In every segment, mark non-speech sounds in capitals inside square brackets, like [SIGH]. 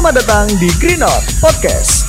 Selamat datang di Green Out Podcast.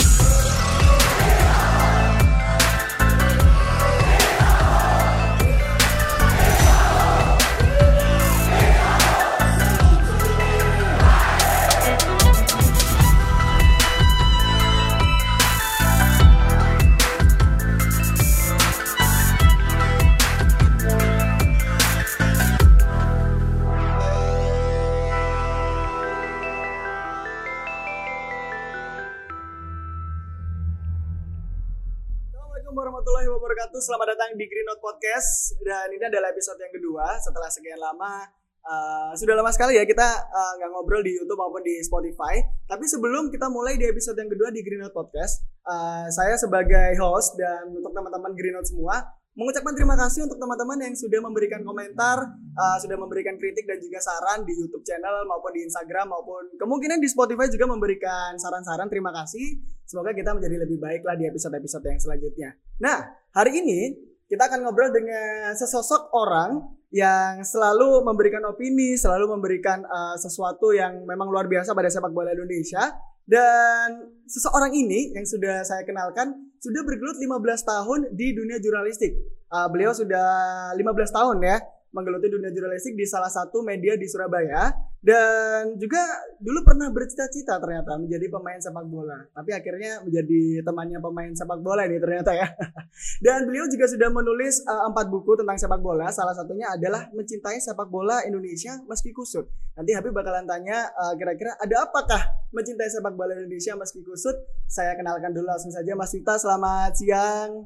Datang di Green Note Podcast dan ini adalah episode yang kedua setelah sekian lama uh, sudah lama sekali ya kita uh, nggak ngobrol di YouTube maupun di Spotify. Tapi sebelum kita mulai di episode yang kedua di Green Note Podcast, uh, saya sebagai host dan untuk teman-teman Green Note semua mengucapkan terima kasih untuk teman-teman yang sudah memberikan komentar, uh, sudah memberikan kritik dan juga saran di YouTube channel maupun di Instagram maupun kemungkinan di Spotify juga memberikan saran-saran. Terima kasih. Semoga kita menjadi lebih baik lah di episode-episode yang selanjutnya. Nah, hari ini kita akan ngobrol dengan sesosok orang yang selalu memberikan opini, selalu memberikan uh, sesuatu yang memang luar biasa pada sepak bola Indonesia. Dan seseorang ini yang sudah saya kenalkan sudah bergelut 15 tahun di dunia jurnalistik. Uh, beliau sudah 15 tahun ya menggeluti dunia jurnalistik di salah satu media di Surabaya dan juga dulu pernah bercita-cita ternyata menjadi pemain sepak bola. Tapi akhirnya menjadi temannya pemain sepak bola ini ternyata ya. [LAUGHS] Dan beliau juga sudah menulis uh, empat buku tentang sepak bola. Salah satunya adalah mencintai sepak bola Indonesia meski kusut. Nanti Habib bakalan tanya uh, kira-kira ada apakah mencintai sepak bola Indonesia meski kusut? Saya kenalkan dulu langsung saja Mas Yuta selamat siang.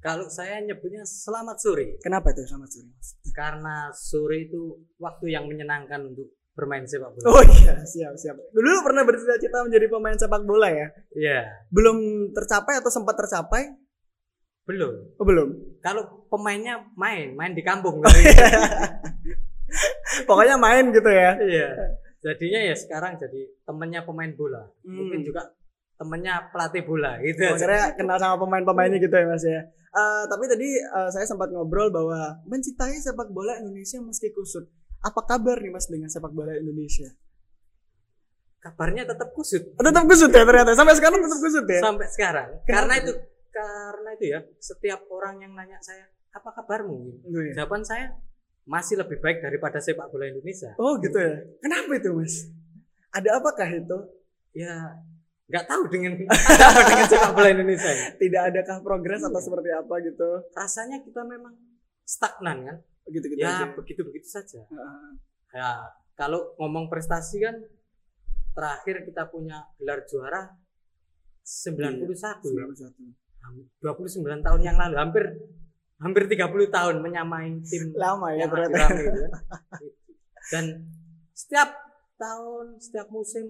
Kalau saya nyebutnya selamat sore, kenapa itu selamat sore karena sore itu waktu yang menyenangkan untuk bermain sepak bola. Oh iya, siap siap. Dulu pernah bercita-cita menjadi pemain sepak bola ya? Iya, Belum tercapai atau sempat tercapai? belum. Oh, belum. Kalau pemainnya main, main di kampung. [LAUGHS] Pokoknya main gitu ya. Iya. Jadinya ya sekarang jadi temennya pemain bola. Hmm. Mungkin juga temennya pelatih bola gitu. Oh, Akhirnya kenal sama pemain-pemainnya gitu ya Mas ya. Eh, tapi tadi eh, saya sempat ngobrol bahwa mencintai sepak bola Indonesia meski kusut. Apa kabar nih Mas dengan sepak bola Indonesia? Kabarnya tetap kusut Oh, tetap kusut ya ternyata. Sampai sekarang tetap kusut ya. sampai sekarang. Kenapa Karena itu karena itu ya setiap orang yang nanya saya apa kabarmu? Oh, iya. Jawaban saya masih lebih baik daripada sepak bola Indonesia. Oh gitu ya. Kenapa itu Mas? Ada apakah itu? ya nggak tahu dengan [LAUGHS] apa dengan sepak bola Indonesia. Tidak adakah progres atau Iya. seperti apa gitu? rasanya kita memang stagnan kan Begitu-gitu ya aja. begitu begitu saja Heeh. ya kalau ngomong prestasi kan terakhir kita punya gelar juara 91 ya. 91. 29 tahun yang lalu hampir hampir 30 tahun menyamai tim Lama ya kan. Gitu. dan setiap tahun setiap musim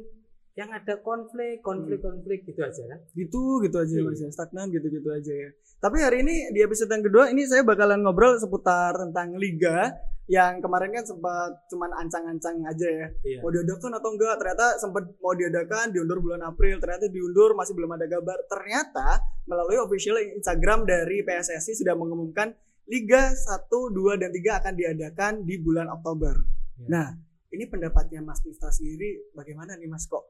yang ada konflik konflik konflik gitu aja kan gitu gitu aja Iya. mas ya stagnan gitu gitu aja ya tapi hari ini di episode yang kedua ini saya bakalan ngobrol seputar tentang liga yang kemarin kan sempat cuman ancang-ancang aja ya iya mau diadakan atau enggak ternyata sempat mau diadakan diundur bulan April ternyata diundur masih belum ada kabar ternyata melalui official Instagram dari PSSI sudah mengumumkan Liga 1, 2, dan 3 akan diadakan di bulan Oktober. Ya. Nah, ini pendapatnya Mas Miftah sendiri bagaimana nih Mas kok?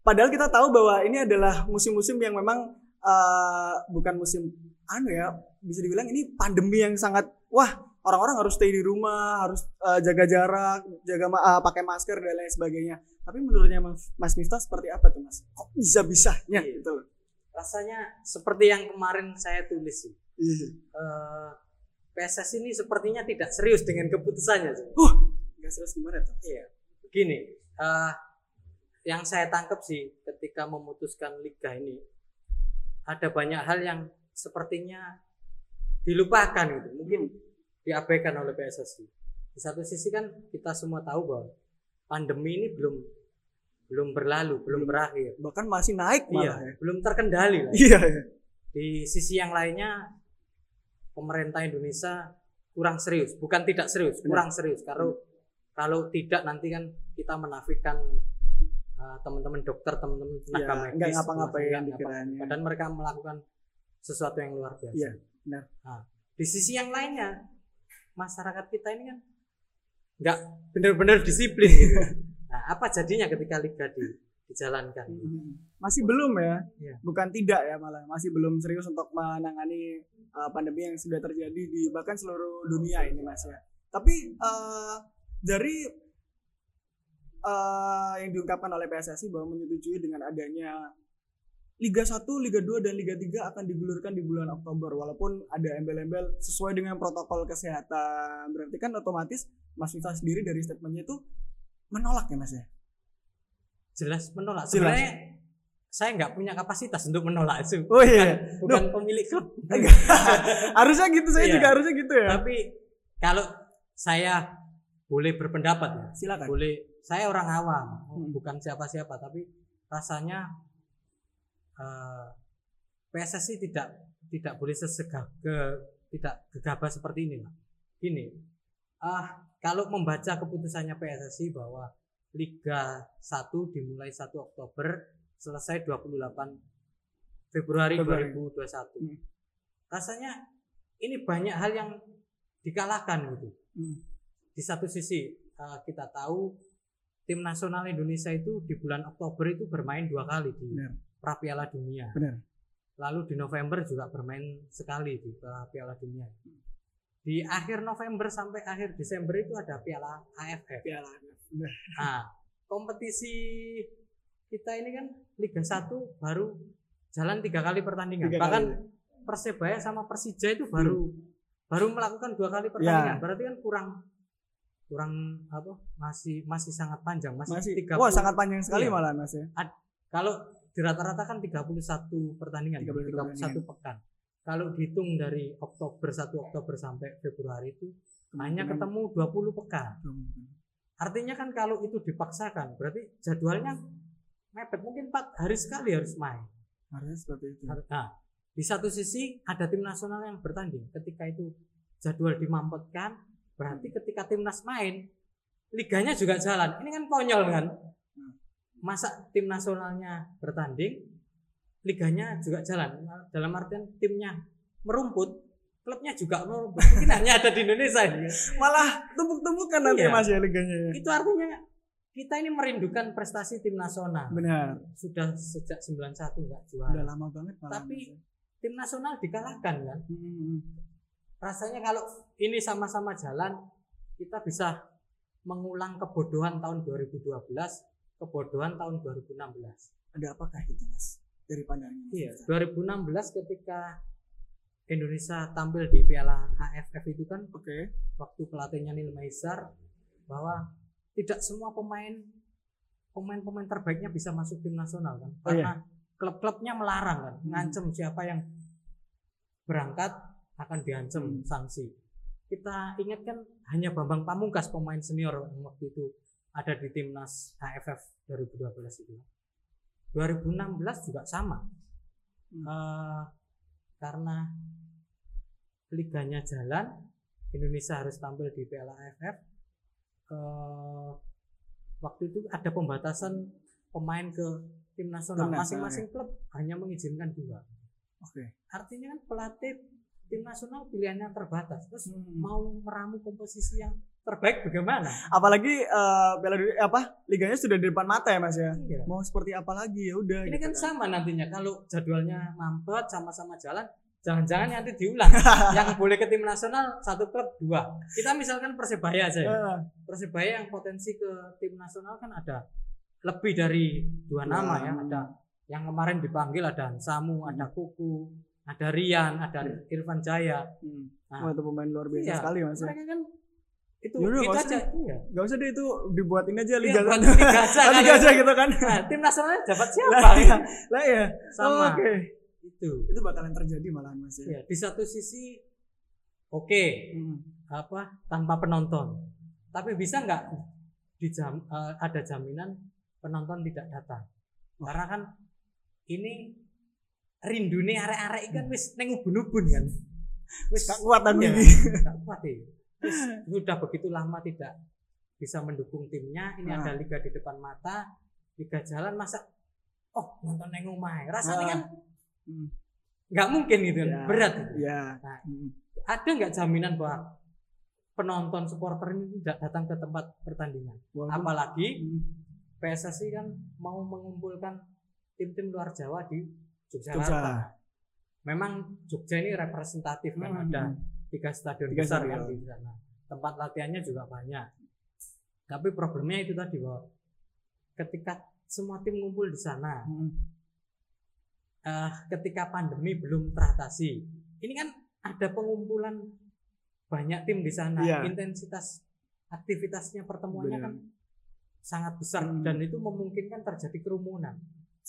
Padahal kita tahu bahwa ini adalah musim-musim yang memang eh, bukan musim anu ya, bisa dibilang ini pandemi yang sangat wah orang-orang harus stay di rumah, harus eh, jaga jarak, jaga eh, pakai masker dan lain sebagainya. Tapi menurutnya Mas, Mas Miftah seperti apa tuh Mas? Kok bisa-bisanya Iya. gitu loh? rasanya seperti yang kemarin saya tulis sih Iya. eh, PSSI ini sepertinya tidak serius dengan keputusannya. sih. Uh, nggak serius gimana tuh? Iya, begini, eh, yang saya tangkap sih ketika memutuskan liga ini ada banyak hal yang sepertinya dilupakan gitu, mungkin diabaikan oleh PSSI. Di satu sisi kan kita semua tahu bahwa pandemi ini belum belum berlalu, belum berakhir. Bahkan masih naik Iya, malah ya. belum terkendali lah. Iya, iya. Di sisi yang lainnya pemerintah Indonesia kurang serius, bukan tidak serius, kurang serius. Kalau kalau tidak nanti kan kita menafikan uh, teman-teman dokter, teman-teman tenaga Iya, medis, ngapa-ngapain dikiranya. Padahal mereka melakukan sesuatu yang luar biasa. Iya, benar. Nah, di sisi yang lainnya masyarakat kita ini kan nggak benar-benar disiplin gitu. [LAUGHS] Nah, apa jadinya ketika liga di, dijalankan. Hmm. Masih belum ya? Iya. Bukan tidak ya malah, masih belum serius untuk menangani uh, pandemi yang sudah terjadi di bahkan seluruh dunia ini Mas ya. Tapi uh, dari uh, yang diungkapkan oleh PSSI bahwa menyetujui dengan adanya Liga 1, Liga 2 dan Liga 3 akan digulirkan di bulan Oktober walaupun ada embel-embel sesuai dengan protokol kesehatan. Berarti kan otomatis Mas Viva sendiri dari statementnya itu menolak ya Mas ya? Jelas menolak. Jelas. Sebenarnya saya nggak punya kapasitas untuk menolak itu. Oh iya. Bukan pemilik klub. [LAUGHS] harusnya gitu saya Iya. juga harusnya gitu ya. Tapi kalau saya boleh berpendapat ya, Silakan. boleh. Saya orang awam, Hmm. bukan siapa-siapa, tapi rasanya eh, PSSI tidak tidak boleh sesegah ke tidak gegabah seperti ini lah. Gini, ah kalau membaca keputusannya PSSI bahwa Liga 1 dimulai 1 Oktober selesai 28 Februari, Februari. 2021. Hmm. Rasanya ini banyak hal yang dikalahkan gitu. Hmm. Di satu sisi eh, kita tahu tim nasional Indonesia itu di bulan Oktober itu bermain dua kali di Benar. pra Piala Dunia. Benar. Lalu di November juga bermain sekali di pra Piala Dunia. Di akhir November sampai akhir Desember itu ada Piala AFF. Piala. Benar. Nah, kompetisi kita ini kan Liga 1 baru jalan tiga kali pertandingan. Tiga Bahkan kali. Persebaya sama Persija itu baru baru melakukan dua kali pertandingan. Berarti kan kurang kurang apa? Masih masih sangat panjang, masih, Masih. 30. Wah, sangat panjang sekali Iya. malah Mas ya. Kalau di rata-rata kan 31 pertandingan, 31 31 pekan. Kalau dihitung dari Oktober 1 Oktober sampai Februari itu hanya ketemu 20 pekan. Artinya kan kalau itu dipaksakan, berarti jadwalnya mepet mungkin 4 hari sekali harus main. Harusnya seperti itu. Nah, di satu sisi ada tim nasional yang bertanding. Ketika itu jadwal dimampetkan, berarti ketika timnas main, liganya juga jalan. Ini kan konyol kan? Masa tim nasionalnya bertanding, liganya juga jalan. Dalam artian timnya merumput, klubnya juga merumput. [LAUGHS] Mungkin hanya ada di Indonesia ini. Malah tumpuk-tumpukan nanti Iya. Mas ya liganya ya. Itu artinya kita ini merindukan prestasi tim nasional. Benar. Sudah sejak 91 nggak Udah juara. lama banget. Tapi- ya. Tim nasional dikalahkan kan. Hmm. Rasanya kalau ini sama-sama jalan kita bisa mengulang kebodohan tahun 2012 kebodohan tahun 2016 Ada apakah itu Mas? Dari pandangan iya Viva? 2016 ketika Indonesia tampil di Piala AFF itu kan Oke. waktu pelatihnya Neil Maizar bahwa tidak semua pemain pemain-pemain terbaiknya bisa masuk tim nasional kan Oh, iya. karena klub-klubnya melarang kan Hmm. ngancem siapa yang berangkat akan diancam Hmm. sanksi kita ingat kan hanya Bambang Pamungkas pemain senior yang waktu itu ada di timnas AFF 2012 itu 2016 juga sama Hmm. Eh, karena liganya jalan Indonesia harus tampil di Piala AFF eh, waktu itu ada pembatasan pemain ke tim nasional masing-masing klub hanya mengizinkan dua Oke. artinya kan pelatih tim nasional pilihannya terbatas. Terus Hmm. mau meramu komposisi yang terbaik bagaimana? Apalagi eh, Piala Dunia apa liganya sudah di depan mata ya Mas ya. Iya. Mau seperti apa lagi? Ya udah ini gitu kan sama nantinya. Kalau jadwalnya mampet sama-sama jalan jangan-jangan nanti diulang. [LAUGHS] Yang boleh ke tim nasional satu klub dua. Kita misalkan persebaya aja ya. Eh, persebaya yang potensi ke tim nasional kan ada lebih dari dua nama ya. Hmm. ada yang kemarin dipanggil ada Samu ada Kuku ada Rian ada Irfan Jaya hmm. Nah. Wah, itu pemain luar biasa Iya, sekali Mas ya. mereka kan itu Yaudah, nggak aja iya Gak usah deh itu dibuatin aja Iya, liga buat liga aja, [LAUGHS] Oh, liga kali. aja gitu kan. nah, tim nasionalnya dapat [LAUGHS] Lah siapa iya. Lah ya. sama Oke. itu Itu bakalan terjadi malahan Mas ya. ya di satu sisi oke Hmm. apa tanpa penonton tapi bisa nggak dijam eh, ada jaminan penonton tidak datang Wah. karena kan ini rindu nih arek-arek kan wis neng ubun-ubun kan wis Gak kuat dan Iya, ini. nggak kuat ya [LAUGHS] Wis sudah begitu lama tidak bisa mendukung timnya ini Nah. ada liga di depan mata liga jalan masa oh nonton neng omah rasanya Ah. kan Hmm. nggak mungkin gitu kan Ya. berat Iya. Nah, Hmm. ada nggak jaminan bahwa penonton supporter ini tidak datang ke tempat pertandingan Walaupun- apalagi Hmm. PSSI kan mau mengumpulkan tim-tim luar Jawa di Yogyakarta. Jogja. Memang Jogja ini representatif kan Hmm. ada tiga stadion Tiga besar stadion. kan di sana. Tempat latihannya juga banyak. Tapi problemnya itu tadi bahwa ketika semua tim ngumpul di sana, Hmm. eh, ketika pandemi belum teratasi, ini kan ada pengumpulan banyak tim di sana, Iya. intensitas aktivitasnya pertemuannya Benar. kan sangat besar Hmm. dan itu memungkinkan terjadi kerumunan.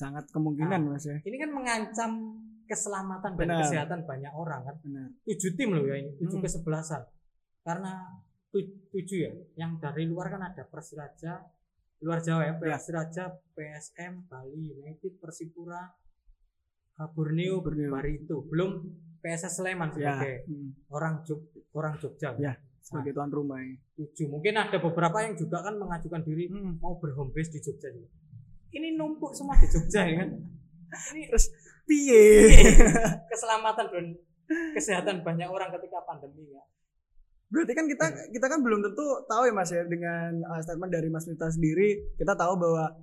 Sangat kemungkinan Mas ya. Ini kan mengancam keselamatan dan Benar. kesehatan banyak orang kan. Benar. Tujuh tim loh ya ini, tujuh Hmm. kesebelasan. Karena tu- tujuh ya, yang dari luar kan ada Persiraja, luar Jawa ya, Ya. Persiraja, PSM, Bali United, Persipura, uh, Borneo, Borneo. Barito, belum PSS Sleman Ya. sebagai Hmm. orang Jog, orang Jogja. Ya. Sebagai tuan rumah ya. Tujuh. Mungkin ada beberapa yang juga kan mengajukan diri Hmm. mau berhome base di Jogja juga. Ini numpuk semua di Jogja ya kan. Ini [LAUGHS] Terus piye? keselamatan dan kesehatan banyak orang ketika pandemi ya. Berarti kan kita kita kan belum tentu tahu ya Mas ya dengan uh, statement dari Mas Mita sendiri kita tahu bahwa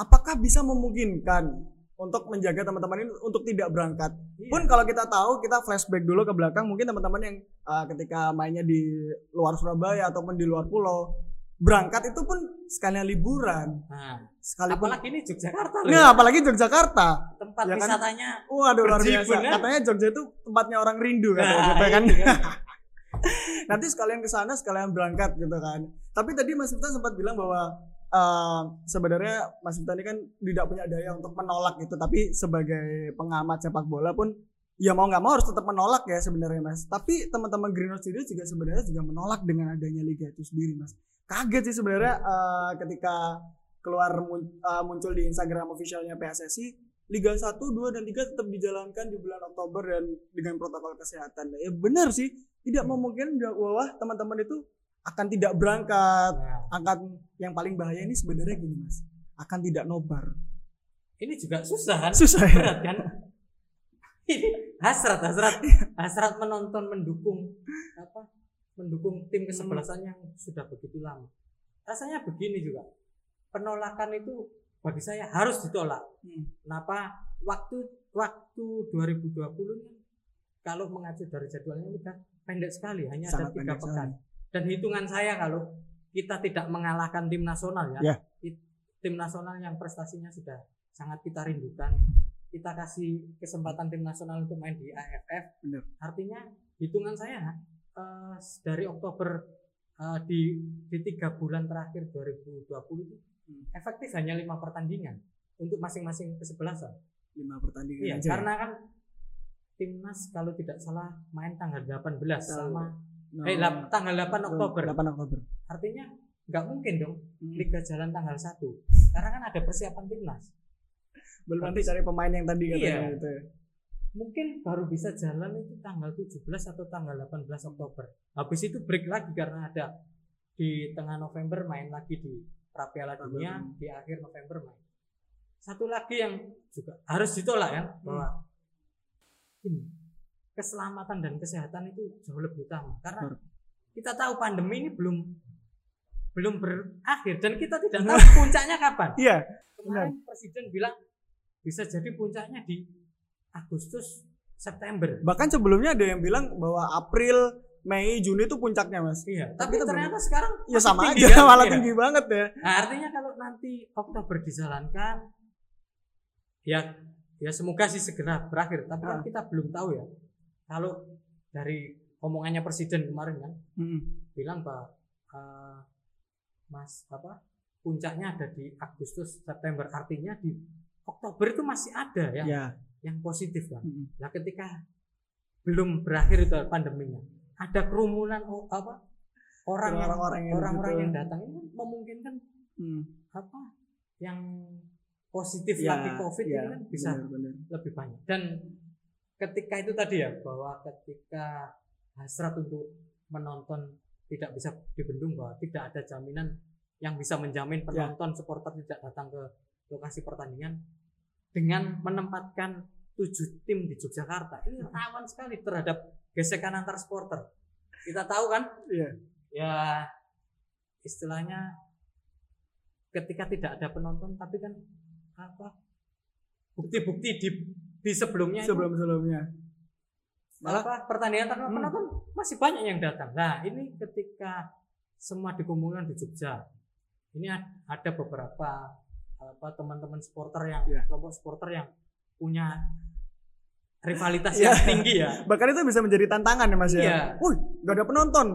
apakah bisa memungkinkan untuk menjaga teman-teman ini untuk tidak berangkat. Iya. Pun kalau kita tahu kita flashback dulu ke belakang mungkin teman-teman yang uh, ketika mainnya di luar Surabaya ataupun di luar pulau berangkat itu pun sekalian liburan, Nah, sekalipun apalagi ini Yogyakarta loh. Nah, apalagi Yogyakarta. tempat ya kan? wisatanya. Waduh luar biasa. Berjibun, ya? Katanya Jogja itu tempatnya orang rindu Nah, gitu kan. ini [LAUGHS] kan. Nanti sekalian ke sana sekalian berangkat gitu kan. Tapi tadi Mas Miftah sempat bilang bahwa eh, sebenarnya Mas Miftah ini kan tidak punya daya untuk menolak gitu, tapi sebagai pengamat sepak bola pun ya mau nggak mau harus tetap menolak ya sebenarnya Mas. Tapi teman-teman Greenhouse sendiri juga sebenarnya juga menolak dengan adanya liga itu sendiri Mas. Kaget sih sebenarnya eh, ketika keluar mun- eh, muncul di Instagram officialnya PSSI Liga 1, 2 dan 3 tetap dijalankan di bulan Oktober dan dengan protokol kesehatan. Ya benar sih, tidak memungkinkan bahwa teman-teman itu akan tidak berangkat, Nah, akan yang paling bahaya ini sebenarnya gini Mas, akan tidak nobar. ini juga susah kan? Susah ya. Berat kan? Ini hasrat, hasrat, hasrat menonton, mendukung apa? Mendukung tim kesebelasan yang sudah begitu lama. Rasanya begini juga. Penolakan itu bagi saya harus ditolak. Hmm. Kenapa? Waktu waktu 2020 ini kalau mengacu dari jadwalnya udah pendek sekali, hanya Sangat ada tiga pekan. Dan hitungan saya kalau kita tidak mengalahkan tim nasional ya, it- tim nasional yang prestasinya sudah sangat kita rindukan, kita kasih kesempatan tim nasional untuk main di AFF. Benar. Artinya hitungan saya eh, dari Oktober eh, di di tiga bulan terakhir 2020 itu Hmm. efektif hanya lima pertandingan untuk masing-masing kesebelasan. Lima pertandingan Iya, aja. ya. karena kan timnas kalau tidak salah main tanggal 18 sama No. eh tanggal 8 Oktober. 8 Oktober. Artinya nggak mungkin dong Hmm. liga jalan tanggal 1. Karena kan ada persiapan timnas. Belum nanti cari pemain yang tadi katanya Iya. gitu ya. Mungkin baru bisa jalan itu tanggal 17 atau tanggal 18 Oktober. Habis itu break lagi karena ada di tengah November main lagi di Pra Piala Pra Dunia, di akhir November main. Satu lagi yang juga harus ditolak kan bahwa ini keselamatan dan kesehatan itu jauh lebih utama karena kita tahu pandemi ini belum belum berakhir dan kita tidak tahu puncaknya kapan. Iya, Kemarin presiden bilang bisa jadi puncaknya di Agustus September. bahkan sebelumnya ada yang bilang bahwa April, Mei, Juni itu puncaknya, Mas. Iya, Tapi tapi ternyata sekarang Ya sama tinggi aja, kan? malah Iya. tinggi banget ya. Nah, artinya kalau nanti Oktober dijalankan ya ya semoga sih segera berakhir, tapi kan Ah. kita belum tahu ya. Kalau dari omongannya presiden kemarin kan Hmm. bilang bahwa eh, Mas apa puncaknya ada di Agustus September artinya di Oktober itu masih ada Ya. Yang positif kan. Hmm. Nah, ketika belum berakhir itu pandeminya, ada kerumunan o- apa orang yang Orang-orang yang orang-orang gitu. yang datang ini kan memungkinkan Hmm. apa yang positif Ya, lagi COVID ya, ini kan bisa benar-benar. lebih banyak. Dan ketika itu tadi ya bahwa ketika hasrat untuk menonton tidak bisa dibendung bahwa tidak ada jaminan yang bisa menjamin Ya. penonton supporter tidak datang ke lokasi pertandingan dengan menempatkan tujuh tim di Yogyakarta. Ini rawan sekali terhadap gesekan antar supporter. Kita tahu kan? Iya. ya istilahnya ketika tidak ada penonton tapi kan apa bukti-bukti di di sebelumnya sebelum sebelumnya. Malah apa? pertandingan tanpa Hmm. penonton masih banyak yang datang. Nah ini ketika semua dikumpulkan di Jogja, ini ad- ada beberapa apa teman-teman supporter yang Iya. kelompok supporter yang punya rivalitas Iya. yang tinggi ya. [LAUGHS] bahkan itu bisa menjadi tantangan ya mas ya Iya. Wih, gak ada penonton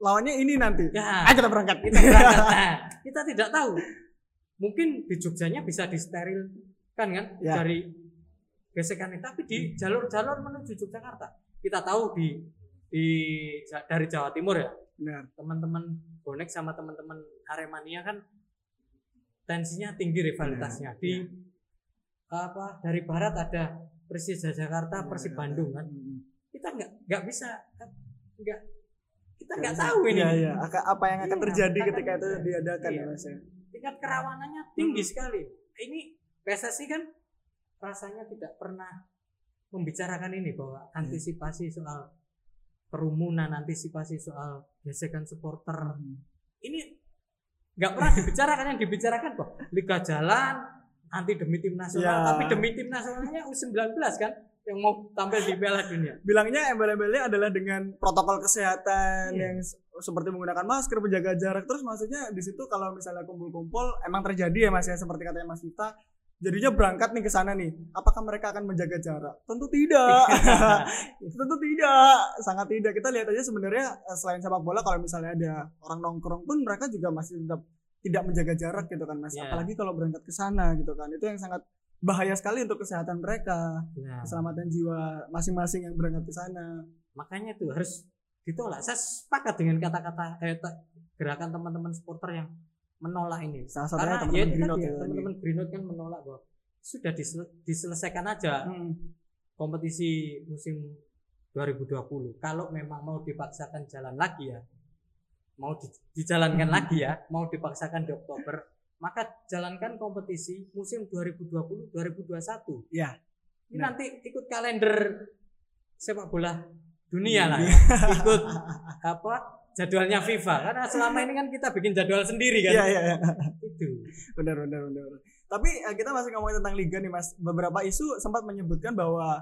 lawannya ini nanti Ya, ayo kita berangkat kita berangkat. [LAUGHS] Nah, kita tidak tahu. Mungkin di Jogjanya bisa disterilkan kan Ya. dari gesekan ini, tapi di jalur-jalur menuju Yogyakarta kita tahu di di dari Jawa Timur ya benar teman-teman bonek sama teman-teman Aremania kan tensinya tinggi rivalitasnya. Di apa dari barat ada Persija Jakarta Persib Bandung kan? Kita nggak nggak bisa nggak kita Nggak tahu ini. Iya, iya. Apa yang akan Iya, terjadi akan ketika itu diadakan Iya. ya mas ya? Tingkat kerawanannya tinggi Hmm. sekali. Ini PSSI kan rasanya tidak pernah membicarakan ini bahwa Iya. antisipasi soal kerumunan antisipasi soal gesekan supporter. Hmm. ini nggak pernah dibicarakan yang dibicarakan kok liga jalan anti demi tim nasional Ya. tapi demi tim nasionalnya U19 kan yang mau tampil di Piala Dunia bilangnya embel-embelnya adalah dengan protokol kesehatan Iya. yang seperti menggunakan masker, menjaga jarak. Terus maksudnya di situ kalau misalnya kumpul-kumpul emang terjadi ya Mas ya seperti katanya Mas Vita. Jadinya berangkat nih ke sana nih. Apakah mereka akan menjaga jarak? Tentu tidak. [LAUGHS] Tentu tidak. Sangat tidak. Kita lihat aja sebenarnya eh, selain sepak bola kalau misalnya ada orang nongkrong pun mereka juga masih tetap tidak menjaga jarak gitu kan Mas. Iya. Apalagi kalau berangkat ke sana gitu kan. Itu yang sangat bahaya sekali untuk kesehatan mereka, Nah, keselamatan jiwa masing-masing yang berangkat ke sana. makanya itu harus ditolak saya sepakat dengan kata-kata eh, gerakan teman-teman supporter yang menolak ini Salah satunya karena ya teman-teman itu Greenwood ya ya, teman-teman Greenwood kan menolak bahwa sudah disele- diselesaikan aja Hmm. kompetisi musim 2020 kalau memang mau dipaksakan jalan lagi ya mau di- dijalankan Hmm. lagi ya mau dipaksakan di Oktober maka jalankan kompetisi musim 2020 2021 Ya, ini benar. nanti ikut kalender sepak bola dunia lah ya. Ikut [LAUGHS] apa jadwalnya FIFA karena selama ini kan kita bikin jadwal sendiri kan Iya, iya, iya. itu Benar, benar, benar. Tapi eh, kita masih ngomongin tentang liga nih, Mas. Beberapa isu sempat menyebutkan bahwa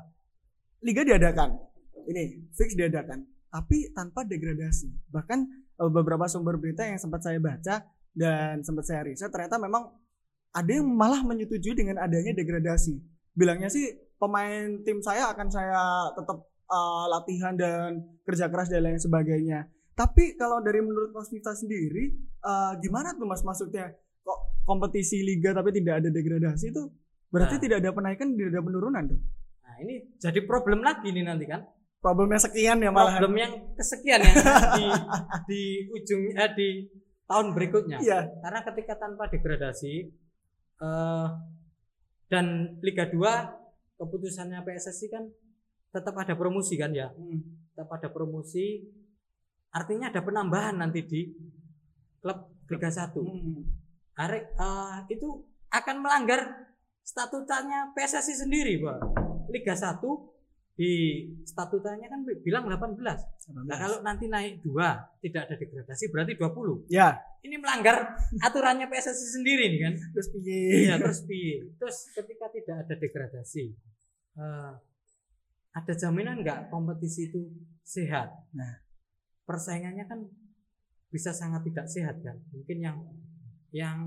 liga diadakan. Ini fix diadakan, tapi tanpa degradasi. Bahkan eh, beberapa sumber berita yang sempat saya baca dan sempat saya riset ternyata memang ada yang malah menyetujui dengan adanya degradasi. Bilangnya sih pemain tim saya akan saya tetap eh, latihan dan kerja keras dan lain sebagainya. Tapi kalau dari menurut Mas Miftah sendiri, eh, gimana tuh Mas maksudnya? Kok kompetisi liga tapi tidak ada degradasi itu berarti Nah. tidak ada penaikan, tidak ada penurunan tuh. nah ini jadi problem lagi nih nanti kan Problemnya sekian ya malah. problem yang kesekian yang di di ujung eh, di tahun berikutnya Iya. karena ketika tanpa degradasi eh, dan Liga 2 keputusannya PSSI kan tetap ada promosi kan ya Hmm. tetap ada promosi artinya ada penambahan nanti di klub Liga 1 Hmm. Hari, eh, itu akan melanggar statutanya PSSI sendiri Pak Liga 1 di statutanya kan bilang 18 Nah kalau nanti naik dua tidak ada degradasi berarti 20 ya, ini melanggar aturannya PSSI sendiri nih kan terus piye? Iya terus piye? Terus ketika tidak ada degradasi, eh, ada jaminan nggak kompetisi itu sehat? Nah. Persaingannya kan bisa sangat tidak sehat kan? Mungkin yang yang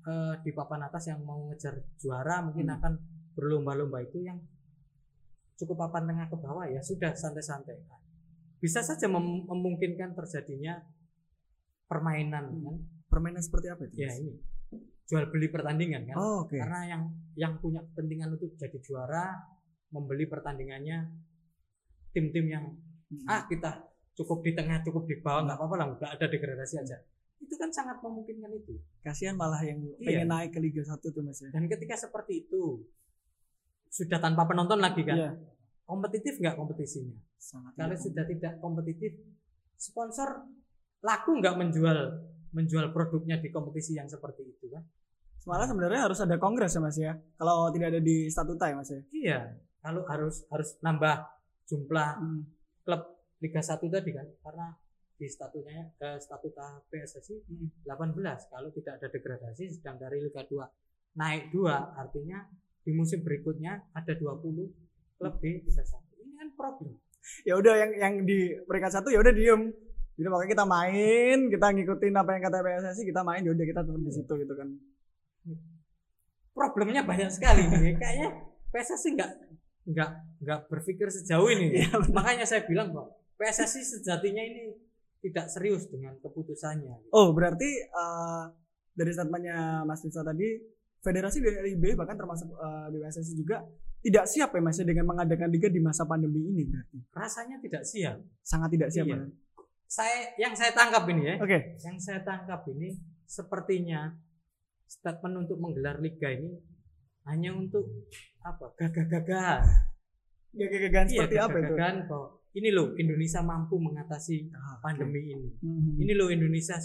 eh, di papan atas yang mau ngejar juara mungkin Hmm. akan berlomba-lomba itu yang cukup papan tengah ke bawah ya sudah santai-santai. Bisa saja mem- memungkinkan terjadinya permainan Hmm. kan? Permainan seperti apa itu? Ya ini jual beli pertandingan kan? Oh, oke. karena yang yang punya kepentingan untuk jadi juara membeli pertandingannya tim-tim yang Hmm. ah kita cukup di tengah cukup di bawah nggak apa-apa lah nggak ada degradasi aja itu kan sangat memungkinkan itu Kasihan malah yang Iya. pengen naik ke Liga 1 tuh Mas ya. dan ketika seperti itu sudah tanpa penonton lagi kan Iya. kompetitif nggak kompetisinya Sangat kalau tidak. sudah tidak kompetitif sponsor laku nggak menjual menjual produknya di kompetisi yang seperti itu kan Malah sebenarnya harus ada kongres ya Mas ya. Kalau tidak ada di statuta ya Mas ya. iya kalau harus harus nambah jumlah Hmm. klub Liga 1 tadi kan karena di statunya eh, statuta PSSI Hmm. 18 kalau tidak ada degradasi sedang dari Liga 2 naik dua artinya di musim berikutnya ada 20 klub di Liga 1 ini kan problem. Ya udah yang yang di peringkat satu ya udah diem. Jadi makanya kita main kita ngikutin apa yang kata PSSI kita main ya udah kita tetap di situ gitu kan. Problemnya banyak sekali nih [LAUGHS] kayaknya PSSI nggak nggak nggak berpikir sejauh ini. Iya, makanya saya bilang kok PSSI sejatinya ini tidak serius dengan keputusannya. Oh berarti eh, dari statementnya Mas Nisa tadi federasi dan LIB bahkan termasuk eh, di PSSI juga tidak siap ya Mas ya, dengan mengadakan liga di masa pandemi ini berarti? Rasanya tidak siap. Sangat tidak siap Iya. ya? saya yang saya tangkap ini ya oke. yang saya tangkap ini sepertinya statement untuk menggelar liga ini hanya untuk apa? Gagah-gagahan. Gagagan iya seperti apa itu? gagah-gagahan bahwa ini loh Indonesia mampu mengatasi Ah, pandemi ini. Mhm. ini loh Indonesia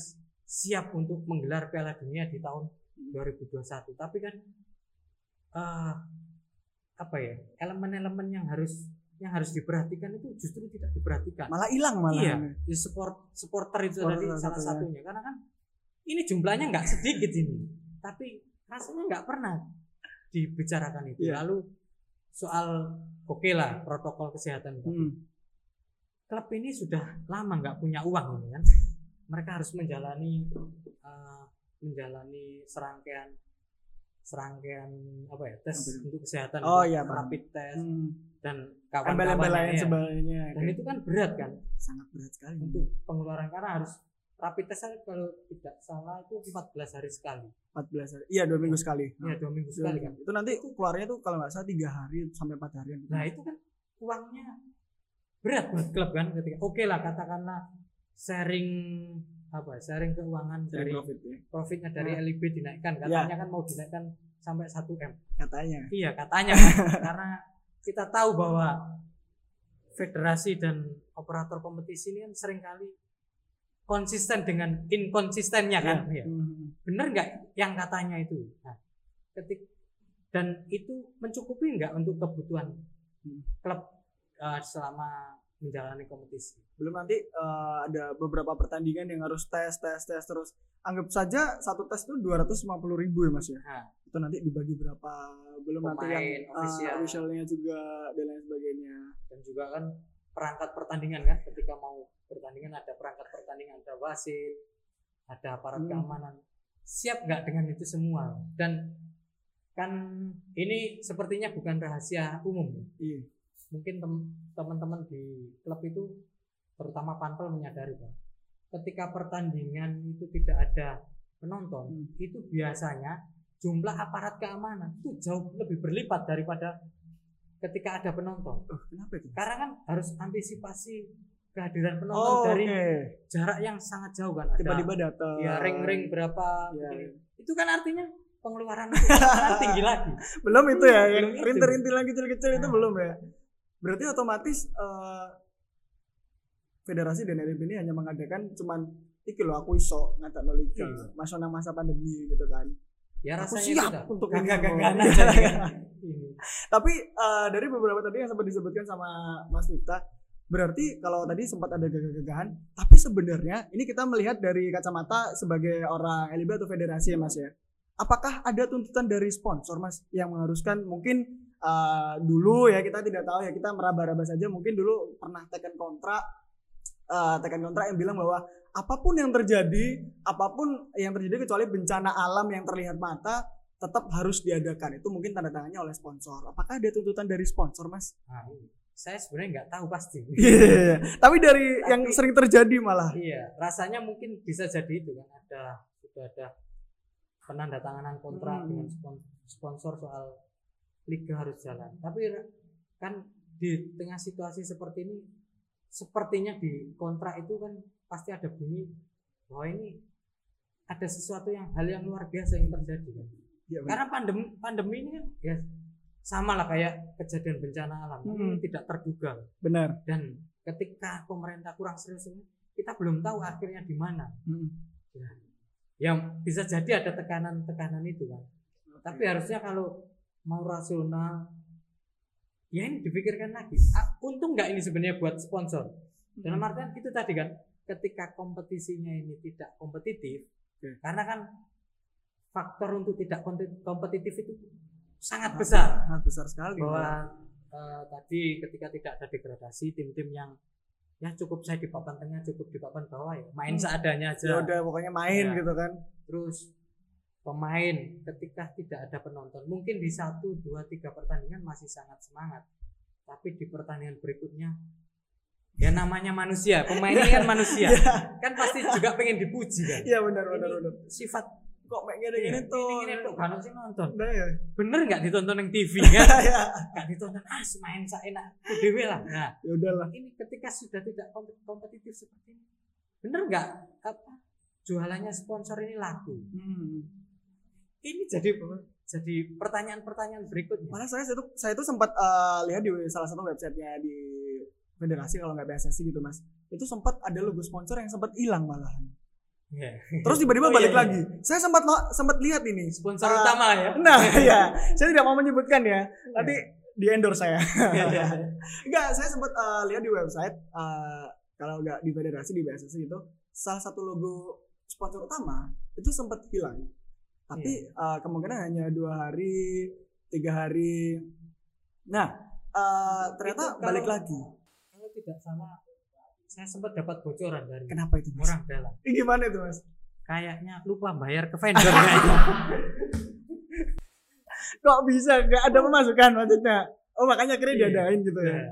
siap untuk menggelar Piala Dunia di tahun 2021 tapi kan eh, apa ya elemen-elemen yang harus yang harus diperhatikan itu justru tidak diperhatikan. Malah hilang malah. Iya di support supporter itu Supporter tadi salah salah satunya. karena kan ini jumlahnya nggak sedikit ini. Tapi rasanya nggak pernah dibicarakan itu. Iya. lalu soal oke lah protokol kesehatan Hmm. Klub ini sudah lama nggak punya uang ini kan. Mereka harus menjalani eh, menjalani serangkaian serangkaian apa ya tes itu? untuk kesehatan Oh, iya, rapid test Hmm. dan kawan-kawan lain ya. sebagainya dan itu kan berat kan. Sangat berat sekali. Untuk pengeluaran karena harus rapid test kalau tidak salah itu 14 hari sekali. 14 hari. Iya dua minggu sekali. Ya dua minggu Dua sekali kan. Itu nanti keluarnya tuh kalau nggak salah tiga hari sampai empat hari. Nah itu kan uangnya berat buat klub kan ketika oke lah katakanlah sharing apa sharing keuangan dari dari profit ya. profitnya dari Nah. LIB dinaikkan katanya kan mau dinaikkan sampai 1 m katanya iya katanya [LAUGHS] karena kita tahu bahwa federasi dan operator kompetisi ini kan sering kali konsisten dengan inkonsistennya kan Iya. Hmm. benar nggak yang katanya itu nah, ketik dan itu mencukupi nggak untuk kebutuhan Hmm. klub uh, selama menjalani kompetisi. Belum nanti eh, ada beberapa pertandingan yang harus tes tes tes terus. Anggap saja satu tes itu dua ratus ribu ya mas ya? Nah, itu nanti dibagi berapa belum nanti yang Pemain, eh, official. officialnya juga dan lain sebagainya. Dan juga kan perangkat pertandingan kan? Ketika mau pertandingan ada perangkat pertandingan ada wasit ada aparat Hmm. keamanan. Siap nggak dengan itu semua? Dan kan ini sepertinya bukan rahasia umum. Iya mungkin tem- teman-teman di klub itu terutama panpel menyadari bahwa ketika pertandingan itu tidak ada penonton Hmm. itu biasanya jumlah aparat keamanan itu jauh lebih berlipat daripada ketika ada penonton oh kenapa itu karena kan harus antisipasi kehadiran penonton oh dari oke jarak yang sangat jauh kan tiba-tiba datang ya ring-ring berapa Iya, begini. iya. itu kan artinya pengeluaran [LAUGHS] itu kan tinggi lagi belum itu ya Belum yang itu. rintil-rintilan kecil-kecil itu Nah. belum ya berarti otomatis eh, federasi dan LIB ini hanya mengadakan cuman iki loh aku iso ngatak no liga Iya. masa masa pandemi gitu kan ya Aku rasanya siap itu untuk aja kan. Ini. [LAUGHS] tapi eh, dari beberapa tadi yang sempat disebutkan sama Mas Miftah berarti kalau tadi sempat ada gagah-gagahan tapi sebenarnya ini kita melihat dari kacamata sebagai orang LIB atau federasi ya Mas ya apakah ada tuntutan dari sponsor Mas yang mengharuskan mungkin eh, dulu ya kita tidak tahu ya kita meraba-raba saja. Mungkin dulu pernah tekan kontrak eh, tekan kontrak yang bilang bahwa apa pun yang terjadi apa pun yang terjadi kecuali bencana alam yang terlihat mata tetap harus diadakan. Itu mungkin tanda tangannya oleh sponsor. Apakah ada tuntutan dari sponsor mas? Nah, saya sebenarnya nggak tahu pasti. [LAUGHS] Iya, tapi dari Tapi- yang sering terjadi malah. Iya rasanya mungkin bisa jadi itu kan. Ada sudah ada penandatanganan kontrak Hmm. dengan spon- sponsor soal liga harus jalan. Tapi kan di tengah situasi seperti ini sepertinya di kontrak itu kan pasti ada bunyi bahwa ini ada sesuatu yang hal yang luar biasa yang terjadi kan? Iya, benar. karena pandemi pandemi ini kan ya sama lah kayak kejadian bencana alam. Hmm. tidak terduga. Benar. Dan ketika pemerintah kurang serius ini kita belum tahu akhirnya di mana. Hmm. yang bisa jadi ada tekanan-tekanan itu kan? Tapi harusnya kalau mau rasional ya ini dipikirkan lagi Ah, untung nggak ini sebenarnya buat sponsor dalam artian itu tadi kan ketika kompetisinya ini tidak kompetitif, Oke. karena kan faktor untuk tidak kompetitif itu sangat besar. Sangat besar sekali. Bahwa eh, tadi ketika tidak ada degradasi, tim-tim yang ya cukup saya di papan tengah, cukup di papan bawah ya main Hmm. seadanya ya aja. udah pokoknya main Ya. gitu kan. Terus pemain ketika tidak ada penonton, mungkin di satu, dua, tiga pertandingan masih sangat semangat, tapi di pertandingan berikutnya ya namanya manusia, pemain ini kan [LAUGHS] manusia, kan pasti juga pengen dipuji kan. Iya benar benar benar. Sifat Kok kayak gini gini iya, tuh. ini, tuh kan sih nonton. Udah ya. Bener nggak ditonton yang TV [LAUGHS] kan? Nggak ditonton ah main enak dewe lah. Nah, ya udahlah. ini ketika sudah tidak kom- kompetitif seperti ini, bener nggak apa jualannya sponsor ini laku? Hmm. Ini jadi jadi pertanyaan-pertanyaan berikutnya. Malah saya itu saya itu sempat eh, lihat di salah satu websitenya di federasi kalau nggak PSSI gitu mas. Itu sempat ada logo sponsor yang sempat hilang malahan. Iya. Terus tiba-tiba Oh, iya, balik iya. lagi. Saya sempat sempat lihat ini. Sponsor Ah, utama ya. Nah ya, saya tidak mau menyebutkan ya. Nanti di endorse saya. Iya. Enggak, saya sempat eh, lihat di website eh, kalau nggak di federasi di PSSI itu salah satu logo sponsor utama itu sempat hilang. Tapi eh, kemungkinan hanya dua hari, tiga hari. Nah, eh, ternyata Itu kalau- balik lagi. Kalau tidak salah, saya sempat dapat bocoran dari Kenapa itu? Mas? orang dalam. Ini gimana itu mas? Kayaknya lupa bayar ke vendor kayaknya. [LAUGHS] Kok bisa nggak ada pemasukan maksudnya? Oh makanya akhirnya Iya. diadain gitu ya? Iya.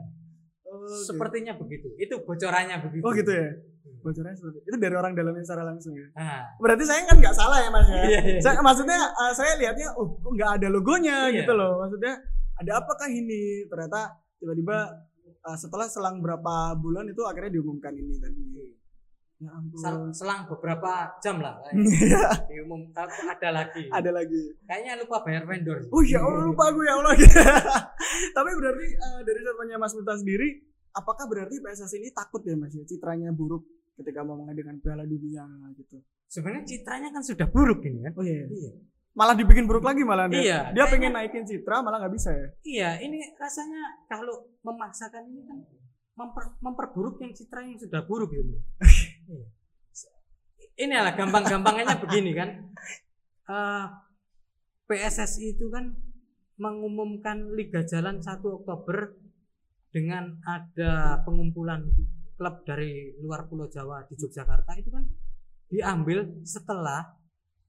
Oh, gitu. Sepertinya begitu. Itu bocorannya begitu. Oh gitu ya? Bocorannya seperti itu dari orang dalamnya secara langsung ya? Nah, Berarti saya kan nggak salah ya mas ya? Iya, iya. Saya, maksudnya eh, saya lihatnya, oh kok nggak ada logonya Iya. gitu loh. Maksudnya ada apakah ini? Ternyata tiba-tiba eh, setelah selang berapa bulan itu akhirnya diumumkan ini tadi. Ya ampun. sel- selang beberapa jam lah. [LAUGHS] Iya, diumum aku ada lagi. ada lagi. Kayaknya lupa bayar vendor. sih. Oh ya Allah lupa aku ya Allah. [LAUGHS] Tapi berarti eh, dari statementnya Mas Mita sendiri, apakah berarti PSSI ini takut ya Mas ya citranya buruk ketika mau mengadakan Piala Dunia gitu? Sebenarnya citranya kan sudah buruk ini kan. Oh iya. Iya. Malah dibikin buruk lagi malah dia. Iya, Dia pengen naikin citra malah nggak bisa ya. Iya, ini rasanya kalau memaksakan ini kan memper- memperburuk yang citra yang sudah buruk gitu. [LAUGHS] Ini lah gampang-gampangnya begini kan. Eh, PSSI itu kan mengumumkan Liga Jalan 1 Oktober dengan ada pengumpulan klub dari luar Pulau Jawa di Yogyakarta itu kan diambil setelah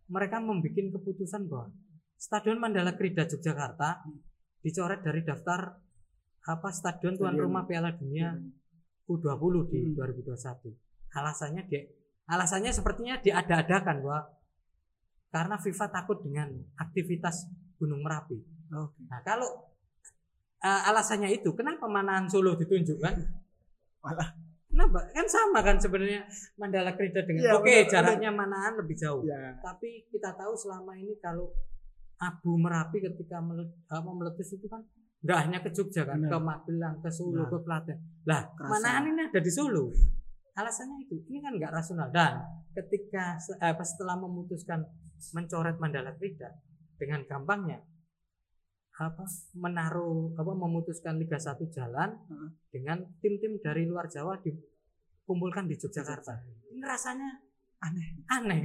mereka membuat keputusan bahwa Stadion Mandala Krida Yogyakarta dicoret dari daftar apa stadion tuan Stadion. rumah Piala Dunia U20 di Hmm. 2021. Alasannya dia alasannya sepertinya diada-adakan bahwa karena FIFA takut dengan aktivitas Gunung Merapi. Oke. Nah, kalau eh, alasannya itu kenapa Manahan Solo ditunjukkan? Malah. Kenapa? Kan sama kan sebenarnya Mandala Krida dengan Iya, oke benar, jaraknya Manahan lebih jauh. Ya. Tapi kita tahu selama ini kalau Abu Merapi ketika mele- apa, meletus itu kan nggak hanya ke Jogja kan, Benar. ke Magelang, ke Solo, Nah. ke Klaten. Lah. Manahan ini ada di Solo. Alasannya itu, ini kan nggak rasional. Dan ketika eh, setelah memutuskan mencoret Mandala Krida dengan gampangnya apa menaruh apa memutuskan Liga 1 jalan Heeh. dengan tim-tim dari luar Jawa dikumpulkan di Yogyakarta. Ini rasanya Aneh. aneh.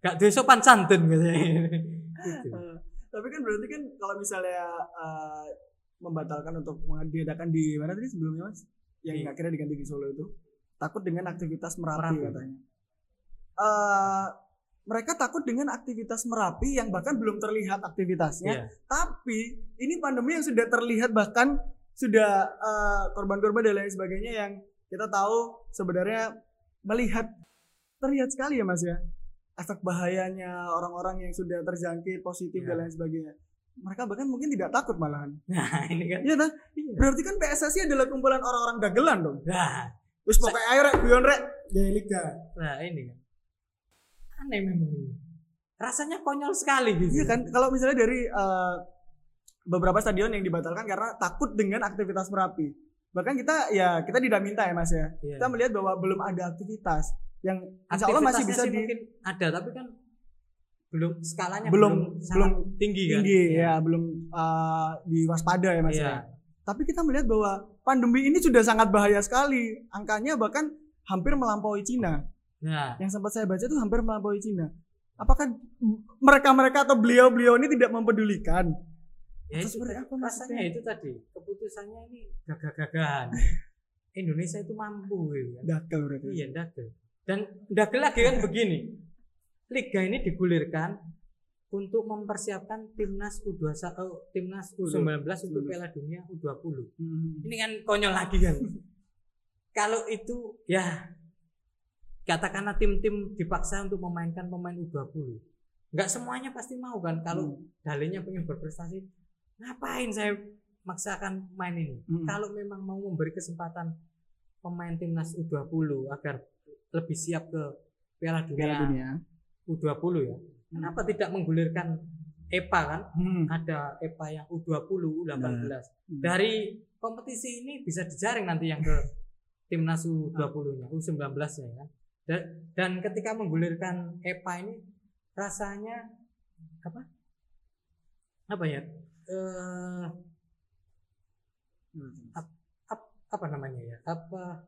Gak duwe sopan santun gitu. Gitu. Eh, tapi kan berarti kan kalau misalnya eh, membatalkan untuk mengadakan di mana tadi sebelumnya Mas? Yang Di- akhirnya diganti di Solo itu takut dengan aktivitas Merapi, Merapi. katanya. Eh, mereka takut dengan aktivitas Merapi yang bahkan belum terlihat aktivitasnya, Iya. tapi ini pandemi yang sudah terlihat bahkan sudah eh, korban-korban dan lain sebagainya yang kita tahu sebenarnya melihat terlihat sekali ya Mas ya efek bahayanya orang-orang yang sudah terjangkit positif Iya. dan lain sebagainya. Mereka bahkan mungkin tidak takut malahan. Nah, [LAUGHS] ini kan. Iya kan? Iya. Berarti kan PSSI adalah kumpulan orang-orang dagelan dong. Nah, Terus pokoknya ayo rek, guyon rek, jadi liga. nah ini kan. Aneh memang ini. Rasanya konyol sekali gitu. Iya kan? Kalau misalnya dari eh, beberapa stadion yang dibatalkan karena takut dengan aktivitas Merapi. Bahkan kita ya kita tidak minta ya Mas ya. Iya. Kita melihat bahwa belum ada aktivitas yang insya Allah masih bisa di mungkin ada tapi kan belum skalanya Belum- sangat tinggi kan. tinggi Iya. ya, belum eh, diwaspada ya Mas Iya. ya. Tapi kita melihat bahwa pandemi ini sudah sangat bahaya sekali. Angkanya bahkan hampir melampaui Cina. Nah, Yang sempat saya baca itu hampir melampaui Cina. Apakah mereka-mereka atau beliau-beliau ini tidak mempedulikan? ya itu seperti apa rasanya itu tadi keputusannya ini gagah-gagahan. [LAUGHS] Indonesia itu mampu. Dakal berarti. Iya, dagel. Dan dagel lagi kan begini. Liga ini digulirkan untuk mempersiapkan timnas U21 eh, timnas U19 untuk Piala Dunia U20. Hmm. Ini kan konyol lagi kan. [LAUGHS] Kalau itu ya katakanlah tim-tim dipaksa untuk memainkan pemain U20. Nggak semuanya pasti mau kan kalau Hmm. dalihnya pengen berprestasi. Ngapain saya maksakan main ini? Hmm. Kalau memang mau memberi kesempatan pemain timnas U20 agar lebih siap ke Piala Dunia, Piala Dunia. U20 ya. Kenapa tidak menggulirkan EPA kan? Hmm. Ada EPA yang U20, U18. Hmm. Dari kompetisi ini bisa dijaring nanti yang ke [LAUGHS] timnas U20-nya, U19-nya ya. Dan, dan ketika menggulirkan EPA ini rasanya apa? Apa ya? Eh, ap- apa namanya ya? Apa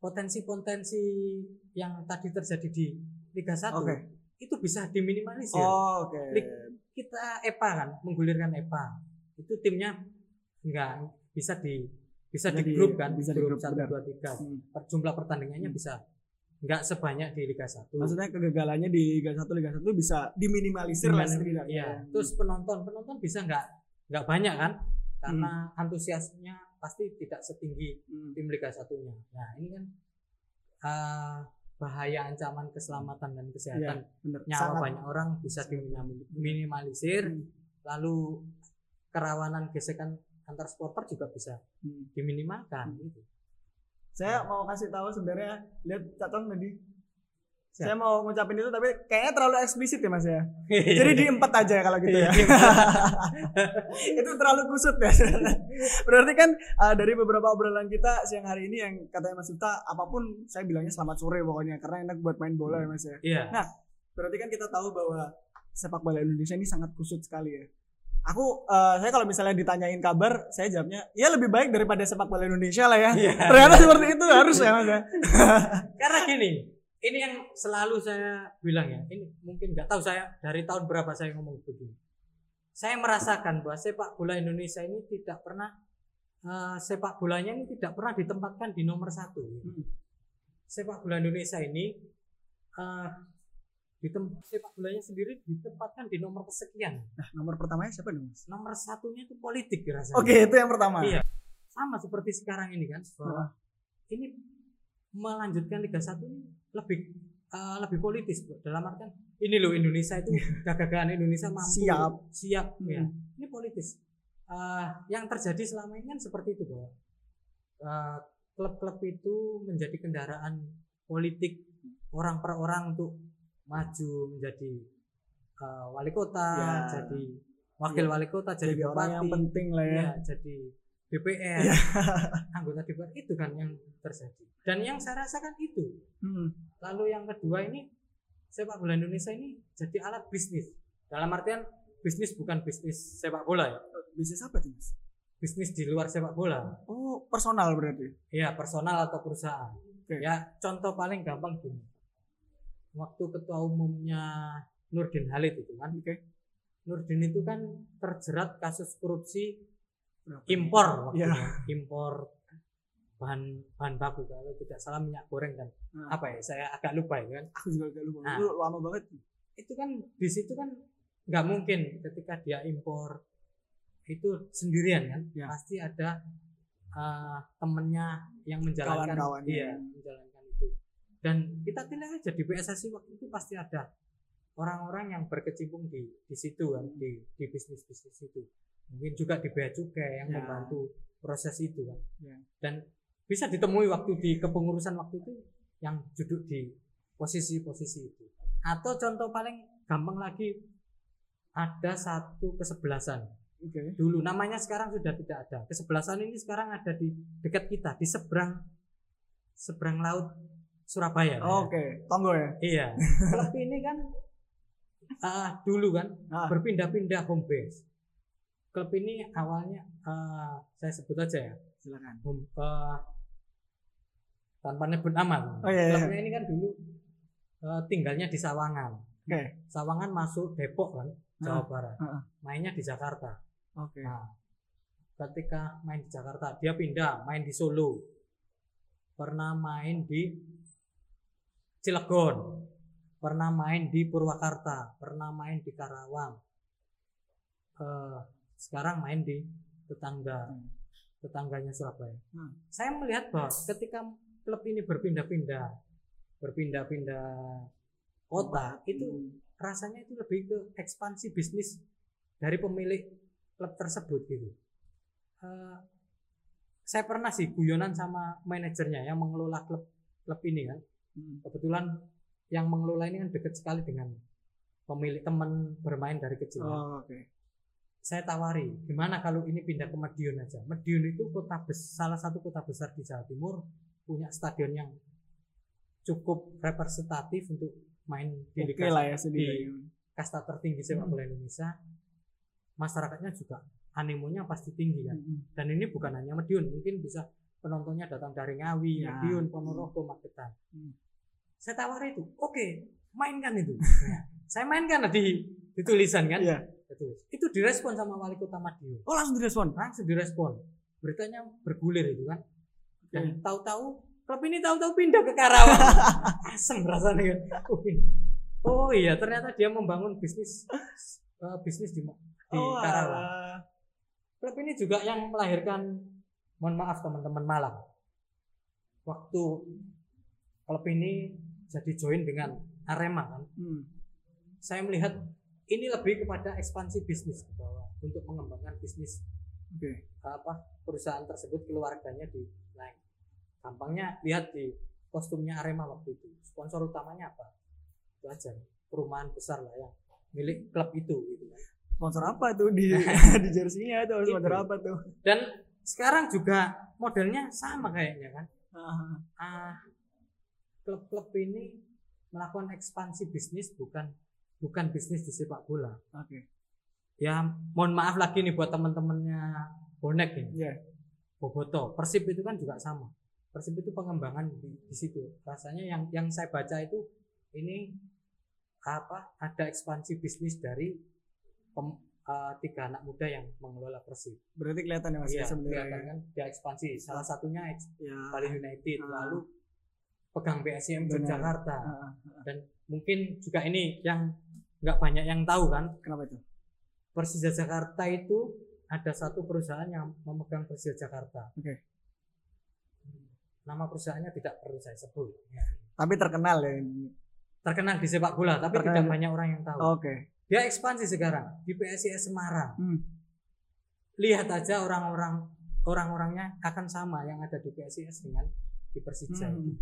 potensi-potensi yang tadi terjadi di Liga 1 Oke. itu bisa diminimalisir. Oh, Oke. Kita EPA kan, menggulirkan EPA. Itu timnya enggak bisa di bisa Bisa di grup kan, bisa di grup grup, 1 benar. 2 3. Hmm. Per jumlah pertandingannya bisa enggak sebanyak di Liga 1. Maksudnya kegagalannya di Liga 1 Liga 1 bisa diminimalisir lah setidaknya. Iya. Terus penonton, penonton bisa enggak enggak banyak kan? Karena Hmm. antusiasnya pasti tidak setinggi Hmm. tim Liga 1-nya. Nah, ini kan eh, bahaya ancaman keselamatan dan kesehatan bener. nyawa Sangat. banyak orang bisa diminimalisir Hmm. lalu kerawanan gesekan antar supporter juga bisa Hmm. diminimalkan gitu. Saya mau kasih tahu sebenarnya lihat catatan tadi. Saya mau ngucapin itu tapi kayaknya terlalu eksplisit ya Mas ya. Jadi diempat aja kalau gitu ya. Iya, [LAUGHS] itu terlalu kusut ya. [LAUGHS] Berarti kan uh, dari beberapa obrolan kita siang hari ini yang katanya Mas Yuta apa pun saya bilangnya selamat sore pokoknya karena enak buat main bola ya Mas ya. Iya. Berarti kan kita tahu bahwa sepak bola Indonesia ini sangat kusut sekali ya. Aku uh, saya kalau misalnya ditanyain kabar, saya jawabnya ya lebih baik daripada sepak bola Indonesia lah ya. Iya. Ternyata seperti itu harus ya Mas ya. [LAUGHS] Karena gini, ini yang selalu saya bilang ya. Ini mungkin nggak tahu saya dari tahun berapa saya ngomong begini. Saya merasakan bahwa sepak bola Indonesia ini tidak pernah eh, sepak bolanya ini tidak pernah ditempatkan di nomor satu. Hmm. Sepak bola Indonesia ini eh, ditem- sepak bolanya sendiri ditempatkan di nomor kesekian. Nah, nomor pertamanya siapa dong Mas? Nomor satunya itu politik rasanya. Oke, itu yang pertama. Iya. Sama seperti sekarang ini kan, bahwa ini melanjutkan Liga 1 ini lebih eh, lebih politis bro. dalam artian ini loh Indonesia itu gagahan Indonesia mampu Siap. siap Hmm. ya ini politis Eh, yang terjadi selama ini kan seperti itu bahwa eh, klub-klub itu menjadi kendaraan politik orang per orang untuk maju menjadi eh, wali kota Ya. jadi wakil Ya. wali kota jadi, Jadi orang yang bupati penting lah ya. ya jadi DPR Iya. anggota DPR itu kan yang terjadi dan yang saya rasakan itu Hmm. lalu yang kedua ini sepak bola Indonesia ini jadi alat bisnis dalam artian bisnis bukan bisnis sepak bola ya Bisnis apa tuh Mas? bisnis di luar sepak bola Oh, personal berarti. ya personal atau perusahaan Oke. ya contoh paling gampang gini waktu ketua umumnya Nurdin Halid itu kan Oke. Nurdin itu kan terjerat kasus korupsi Berapa? impor waktu itu. impor bahan bahan baku kalau tidak salah minyak goreng dan Nah, apa ya saya agak lupa ya kan Aku juga agak lupa. Nah. Itu lama banget. itu kan di situ kan nggak mungkin ketika dia impor itu sendirian kan Ya. pasti ada uh, temennya yang menjalankan Kawan-kawannya. iya menjalankan dan kita tidak aja di PSSI waktu itu pasti ada orang-orang yang berkecimpung di di situ kan di di bisnis bisnis itu. Mungkin juga di bea cukai yang Ya. membantu proses itu kan. Ya. dan bisa ditemui waktu di kepengurusan waktu itu yang duduk di posisi-posisi itu. Atau contoh paling gampang lagi ada satu kesebelasan. Oke. dulu namanya sekarang sudah tidak ada. Kesebelasan ini sekarang ada di dekat kita di seberang seberang laut Surabaya Oke, tonggo ya. iya [LAUGHS] klub ini kan ah, dulu kan Nah, berpindah-pindah home base klub ini awalnya ah, saya sebut aja ya silakan. home, eh, tanpa nyebut nama. Oh, iya, iya. Klubnya ini kan dulu eh, tinggalnya di Sawangan. Oke. Sawangan masuk Depok kan, Jawa Barat. Heeh. Mainnya di Jakarta. Oke. Nah, ketika main di Jakarta, dia pindah main di Solo. Pernah main di Cilegon. Pernah main di Purwakarta, pernah main di Karawang. Eh, sekarang main di tetangga Hmm. tetangganya Surabaya. Hmm. Saya melihat bahwa ketika klub ini berpindah-pindah, berpindah-pindah kota, itu Hmm. rasanya itu lebih ke ekspansi bisnis dari pemilik klub tersebut gitu. Eh, saya pernah sih guyonan sama manajernya yang mengelola klub klub ini kan. Hmm. Kebetulan yang mengelola ini kan dekat sekali dengan pemilik teman bermain dari kecil. Oh, oke. Saya tawari, gimana kalau ini pindah ke Madiun aja. Madiun itu kota bes, salah satu kota besar di Jawa Timur, punya stadion yang cukup representatif untuk main di Oke liga lah ya di kasta tertinggi sepak Hmm. bola Indonesia. Masyarakatnya juga animonya pasti tinggi kan. Hmm. Dan ini bukan hanya Madiun, mungkin bisa penontonnya datang dari Ngawi, Ya. Madiun, Ponorogo, Magetan. Hmm. Saya tawari itu, oke, mainkan itu. Nah, [LAUGHS] saya mainkan di, di tulisan kan. Iya. Ditulis. Itu direspon sama wali kota Madiun. Oh langsung direspon. Langsung direspon. Beritanya bergulir itu kan. Dan tahu-tahu klub ini tahu-tahu pindah ke Karawang. [LAUGHS] Asem rasanya kan. Oh, ini- Oh iya, ternyata dia membangun bisnis eh, bisnis di, di Oh, Karawang. Klub ini juga yang melahirkan, mohon maaf teman-teman Malang. Waktu klub ini jadi join dengan Arema kan, Hmm. saya melihat ini lebih kepada ekspansi bisnis bahwa untuk mengembangkan bisnis Oke. apa perusahaan tersebut keluarganya di lain. Gampangnya lihat di kostumnya Arema waktu itu. Sponsor utamanya apa? Itu aja. Perumahan besar lah yang milik klub itu gitu kan. Sponsor apa tuh di [LAUGHS] di jersinya itu sponsor Itu. apa tuh? Dan sekarang juga modelnya sama kayaknya kan. Ah, Ah, klub-klub ini melakukan ekspansi bisnis bukan bukan bisnis di sepak bola. Oke. Ya, mohon maaf lagi nih buat teman-temannya bonek ini. Iya. Boboto. Persib itu kan juga sama. Persib itu pengembangan di, di situ. Rasanya yang yang saya baca itu ini apa? Ada ekspansi bisnis dari pem- eh, tiga anak muda yang mengelola Persib. Berarti kelihatan ya Mas Iya, ya sebenarnya. kelihatan kan dia ekspansi. Salah satunya eks- Ya. Bali United, Ah. lalu pegang Benar. Yogyakarta. Ah, ah. Dan mungkin juga ini yang nggak banyak yang tahu kan, Kenapa itu? Persija Jakarta itu ada satu perusahaan yang memegang Persija Jakarta. Oke. Nama perusahaannya tidak perlu saya sebut. Ya. Tapi terkenal ya. Terkenal di sepak bola, tapi Terkenal. tidak banyak orang yang tahu. Oke. Dia ekspansi sekarang di PSIS Semarang. Hmm. Lihat aja orang-orang orang-orangnya akan sama yang ada di PSIS dengan di Persija. Hmm.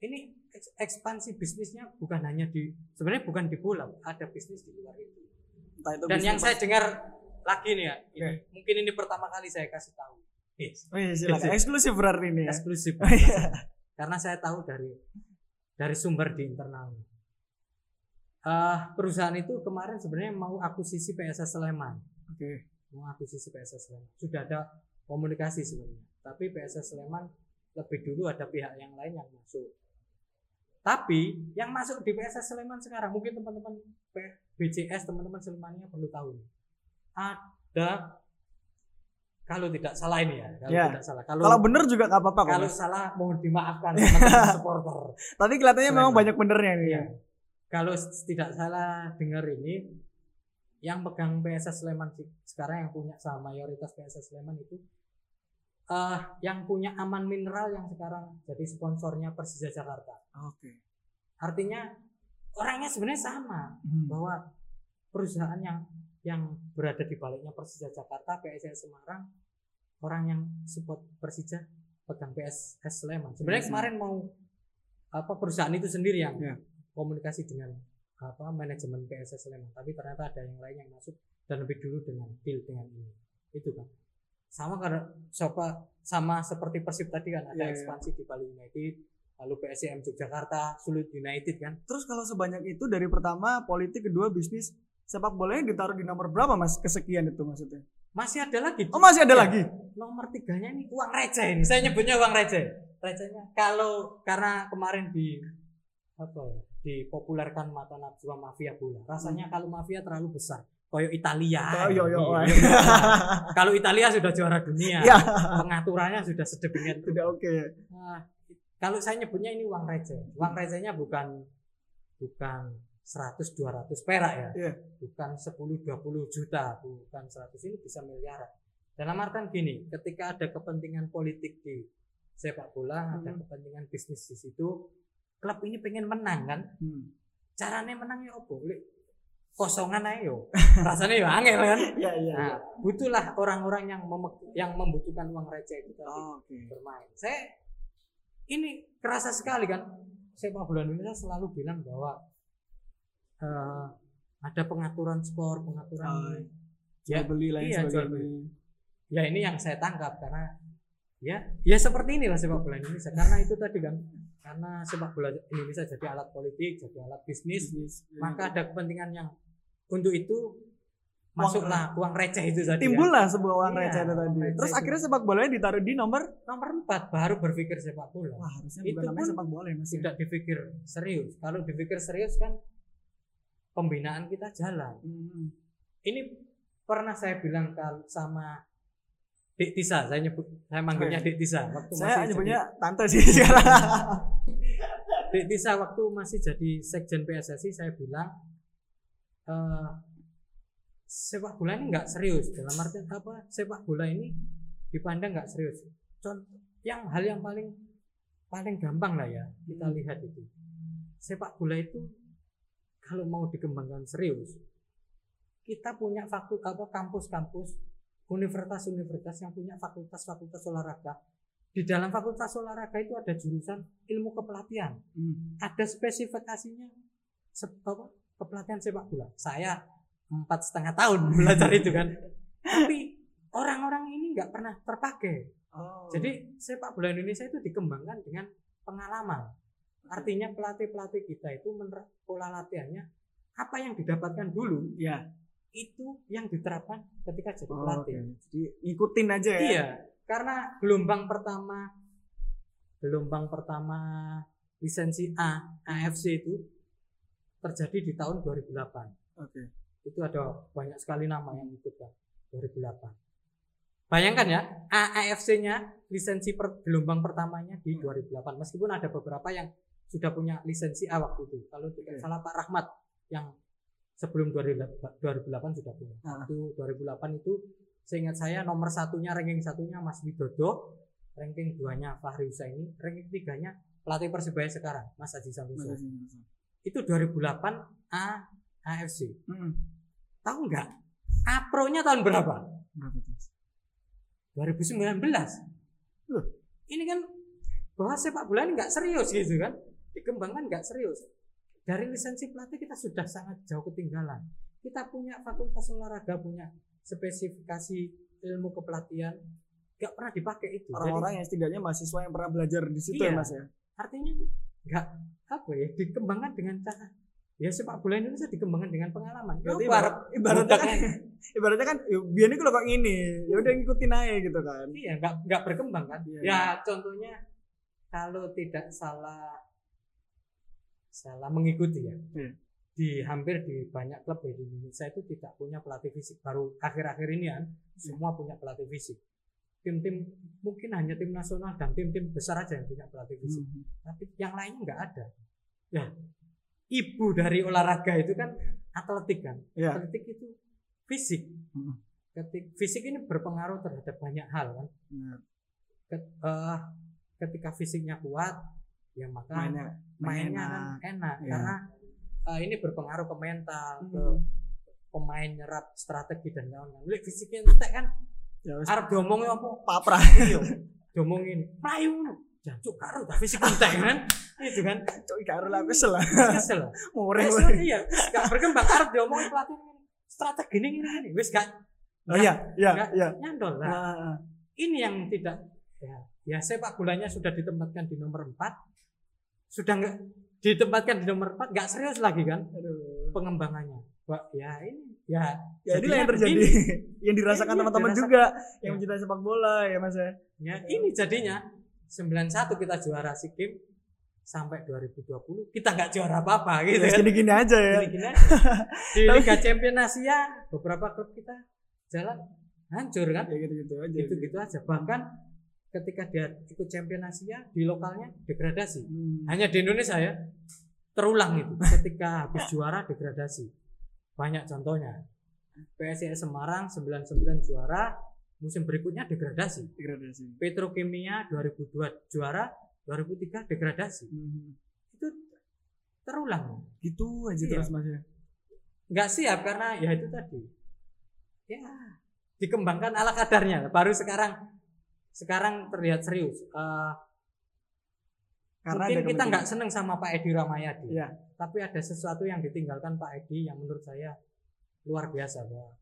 Ini eks- ekspansi bisnisnya bukan hanya di sebenarnya bukan di bola, ada bisnis di luar itu. Entah itu Dan yang apa. saya dengar lagi nih ya, ini, mungkin ini pertama kali saya kasih tahu. Yes. Oh iya, silakan. Eksklusif berarti ini ya. Eksklusif. Oh, iya. [LAUGHS] Karena saya tahu dari dari sumber di internal. Eh, perusahaan itu kemarin sebenarnya mau akuisisi PSS Sleman. Oke. Mau akuisisi PSS Sleman. Sudah ada komunikasi sebenarnya. Tapi PSS Sleman lebih dulu ada pihak yang lain yang masuk. Tapi yang masuk di PSS Sleman sekarang mungkin teman-teman BCS teman-teman Slemania perlu tahu. Ada kalau tidak salah ini ya, kalau Ya. tidak salah. Kalau Kalau bener juga nggak apa-apa kok. kalau Mas. salah mohon dimaafkan [LAUGHS] teman-teman supporter. Tapi kelihatannya memang Sleman. banyak benernya nih. Iya. Kalau tidak salah dengar ini yang pegang PSS Sleman sekarang yang punya saham mayoritas PSS Sleman itu eh yang punya Aman Mineral yang sekarang jadi sponsornya Persija Jakarta. Oke. Artinya orangnya sebenarnya sama Hmm. bahwa perusahaan yang yang berada di baliknya Persija Jakarta, PSS Semarang, orang yang support Persija pegang PSS Sleman. Sebenarnya Iya, kemarin mau apa perusahaan itu sendiri yang Iya. komunikasi dengan apa manajemen PSS Sleman, tapi ternyata ada yang lain yang masuk dan lebih dulu dengan deal dengan ini. Itu kan. Sama karena siapa sama seperti Persib tadi kan ada Iya, iya. ekspansi di Bali United, lalu PSM Yogyakarta, Sulut United kan. Terus kalau sebanyak itu dari pertama politik, kedua bisnis, sepak bolanya ditaruh di nomor berapa Mas? Kesekian itu maksudnya. masih ada lagi Oh masih ada Ya. lagi. nomor tiganya ini uang receh ini saya nyebutnya uang receh recehnya kalau karena kemarin di apa ya dipopulerkan mata najwa mafia bola rasanya kalau mafia terlalu besar koyo Italia Hmm. Oh, Iya, iya. iya. kalau Italia sudah juara dunia [LAUGHS] Ya, pengaturannya sudah sedemikian sudah oke. Nah, kalau saya nyebutnya ini uang receh uang recehnya bukan bukan 100 200 perak ya Iya. bukan 10 20 juta bukan 100 ini bisa miliaran dalam artian gini ketika ada kepentingan politik di sepak bola ada Hmm. kepentingan bisnis di situ klub ini pengen menang kan Hmm. caranya menangnya apa Lek, kosongan aja yo [LAUGHS] rasanya yo angel kan Ya, iya. nah butuhlah orang-orang yang memek- yang membutuhkan uang receh itu tadi Oh, Oke. bermain. Saya ini kerasa sekali kan sepak bola Indonesia selalu bilang bahwa eh, ada pengaturan skor, pengaturan Oh, Ya, beli lain iya, sebagainya. ya ini yang saya tangkap karena ya ya seperti inilah sepak bola Indonesia karena itu tadi kan karena sepak bola Indonesia jadi alat politik, jadi alat bisnis, Bisnis. maka ada kepentingan yang untuk itu masuklah uang receh itu tadi. ya. timbullah sebuah uang Iya, receh itu uang tadi. receh Terus itu. akhirnya sepak bolanya ditaruh di nomor Nomor 4 baru berpikir sepak bola. wah harusnya Itu bukan pun sepak bola ya ya? tidak dipikir serius. Kalau dipikir serius kan pembinaan kita jalan. Hmm. Ini pernah saya bilang kal- sama Dik Tisa, saya nyebut saya manggilnya Dik Tisa waktu Saya masih nyebutnya tante sih sekarang. jadi, Dik Tisa waktu masih jadi sekjen PSSI saya bilang eh, sepak bola ini nggak serius dalam artian apa sepak bola ini dipandang nggak serius contoh yang hal yang paling paling gampang lah ya kita Hmm. lihat itu sepak bola itu kalau mau dikembangkan serius kita punya fakultas apa kampus-kampus universitas-universitas yang punya fakultas-fakultas olahraga di dalam fakultas olahraga itu ada jurusan ilmu kepelatihan Hmm. ada spesifikasinya se- apa, kepelatihan sepak bola. Saya empat setengah tahun belajar itu kan. [LAUGHS] Tapi orang-orang ini nggak pernah terpakai. Oh. Jadi sepak bola Indonesia itu dikembangkan dengan pengalaman. Artinya pelatih-pelatih kita itu pola latihannya apa yang didapatkan dulu ya. itu yang diterapkan ketika jadi Oh, pelatih. oke. Jadi ngikutin aja ya. Iya, karena gelombang pertama gelombang pertama lisensi A AFC itu terjadi di tahun 2008. Oke. Itu ada banyak sekali nama yang ikut kan 2008. Bayangkan ya, AAFC-nya lisensi per, gelombang pertamanya di Hmm. 2008. Meskipun ada beberapa yang sudah punya lisensi A waktu itu. Kalau tidak salah Pak Rahmat yang sebelum 2008, 2008 sudah punya. Ah. Waktu 2008 itu seingat saya nomor satunya ranking satunya Mas Widodo, ranking duanya Fahri Husaini, ranking tiganya pelatih Persebaya sekarang Mas Haji masa. Itu 2008 A AFC. Hmm. Tahu nggak? A-Pro-nya tahun berapa? Berapa tuh? 2019. Loh. Ini kan bahwa sepak bola ini nggak serius gitu kan. Dikembangkan nggak serius. Dari lisensi pelatih kita sudah sangat jauh ketinggalan. Kita punya fakultas olahraga, punya spesifikasi ilmu kepelatihan, nggak pernah dipakai itu. Orang-orang yang setidaknya mahasiswa yang pernah belajar di situ ya Iya. Mas ya. artinya nggak apa ya dikembangkan dengan cara ya sepak bola Indonesia dikembangkan dengan pengalaman. Berarti Ya, ibarat, ibaratnya kan [LAUGHS] ibaratnya kan ya, biar ini kalau kok gini, ya udah ngikutin aja gitu kan. Iya, nggak nggak berkembang kan? Iya, ya contohnya kalau tidak salah salah mengikuti ya. Iya. Di hampir di banyak klub di Indonesia itu tidak punya pelatih fisik. Baru akhir-akhir ini kan semua punya pelatih fisik. Tim-tim mungkin hanya tim nasional dan tim-tim besar aja yang punya pelatih fisik. Hmm. Tapi yang lainnya nggak ada. Ya, ibu dari olahraga itu kan atletik kan. Iya. Atletik itu fisik. Hmm. Ketik, fisik ini berpengaruh terhadap banyak hal kan ket- eh, ketika fisiknya kuat ya maka Mainnya mainnya enak. kan enak Iya. karena eh, ini berpengaruh ke mental ke Hmm. pemain nyerap strategi dan kawan-kawan Lek fisiknya entek kan Ya arep diomongin apa paprah. iya [LAUGHS] diomongin melayu jancuk karo dah fisik entek kan [LAUGHS] itu kan? Cok karo lah kesel lah. kesel [LAUGHS] mureh. iya. Gak berkembang. Arep diomongin pelatih strategi ini ini wis gak Oh iya, iya, iya. nyandol lah. Nah, ini yang tidak ya, ya sepak bolanya sudah ditempatkan di nomor 4 sudah nggak ditempatkan di nomor 4 nggak serius lagi kan aduh. pengembangannya. Wah, ya ini ya. Ya inilah yang jadinya terjadi, [LAUGHS] yang dirasakan Iya, teman-teman juga yang Ya. mencintai sepak bola ya mas ya. Ya ini jadinya 91 kita juara SEA Games sampai 2020 kita nggak juara apa-apa gitu Ya, kan. Gini-gini aja ya. Gini-gini aja. [LAUGHS] Di Liga Champions Asia beberapa klub kita jalan hancur kan. Ya gitu-gitu aja. Gitu-gitu aja. Bahkan ketika dia ikut Champions Asia di lokalnya degradasi. Hmm. Hanya di Indonesia ya terulang itu ketika habis juara degradasi. Banyak contohnya. PSIS Semarang 99 juara, musim berikutnya degradasi. Degradasi. Petrokimia 2002 juara, 2003 degradasi. Hmm. Itu terulang. Gitu aja Iya. terus mas ya. Nggak siap karena ya itu tadi. Ya, dikembangkan ala kadarnya. Baru sekarang sekarang terlihat serius. Eh, Karena mungkin kita nggak seneng sama Pak Edi Ramayadi. Iya. Tapi ada sesuatu yang ditinggalkan Pak Edi yang menurut saya luar biasa bahwa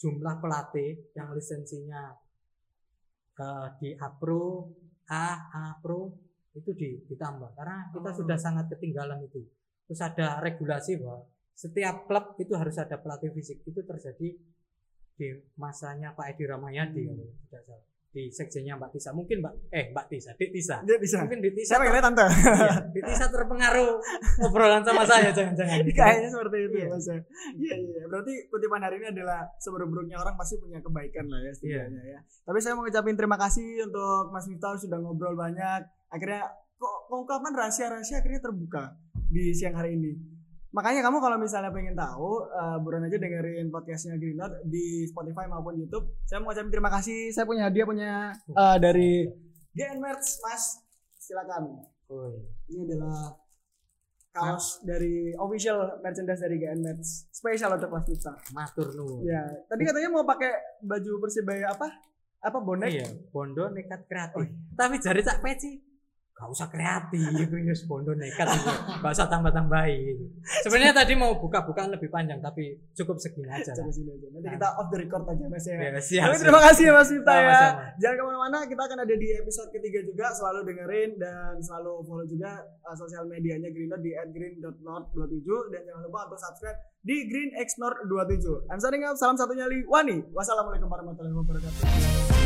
jumlah pelatih yang lisensinya eh, di Apro, A, A Pro itu di, ditambah karena kita Oh. sudah sangat ketinggalan itu. Terus ada regulasi bahwa setiap klub itu harus ada pelatih fisik. Itu terjadi di masanya Pak Edi Ramayadi Hmm. kalau tidak salah. Di sekjennya Mbak Tisa. Mungkin Mbak eh Mbak Tisa, Dik Tisa. Dia bisa. Mungkin Dik Tisa Saya tante. Iya, Dik Tisa terpengaruh obrolan sama saya [LAUGHS] jangan-jangan. Kayaknya seperti itu ya mas ya. Iya iya. Berarti kutipan hari ini adalah seburuk-buruknya orang pasti punya kebaikan lah ya setidaknya ya. Tapi saya mau ngucapin terima kasih untuk Mas Miftah sudah ngobrol banyak. Akhirnya kok pengungkapan rahasia-rahasia akhirnya terbuka di siang hari ini. Makanya kamu kalau misalnya pengen tahu, eh, buruan aja dengerin podcastnya Green Note di Spotify maupun YouTube. Saya mau ngucapin terima kasih. Saya punya hadiah punya eh, dari GN Merch, Mas. Silakan. Oh, iya. Ini adalah kaos dari official merchandise dari GN Merch spesial untuk Mas Miftah. Matur nuwun. Ya, tadi katanya mau pakai baju Persibaya apa? Apa bonek? Iya, bondo nekat kreatif. Tapi jari cak peci gak usah kreatif [LAUGHS] itu ya bondo nekat. Gak usah tambah-tambahin. Sebenarnya tadi mau buka-bukaan lebih panjang tapi cukup segini aja. Sampai sini aja. Nanti kita off the record aja Mas ya. Ya, siap, Tapi terima kasih ya Mas Miftah ya. Jangan ke mana-mana, kita akan ada di episode ketiga juga. Selalu dengerin dan selalu follow juga uh, sosial medianya Green di @green.nord27 dan jangan lupa untuk subscribe di greenxnord27. I'm signing off. Salam satunya Li Wani. Wassalamualaikum warahmatullahi wabarakatuh.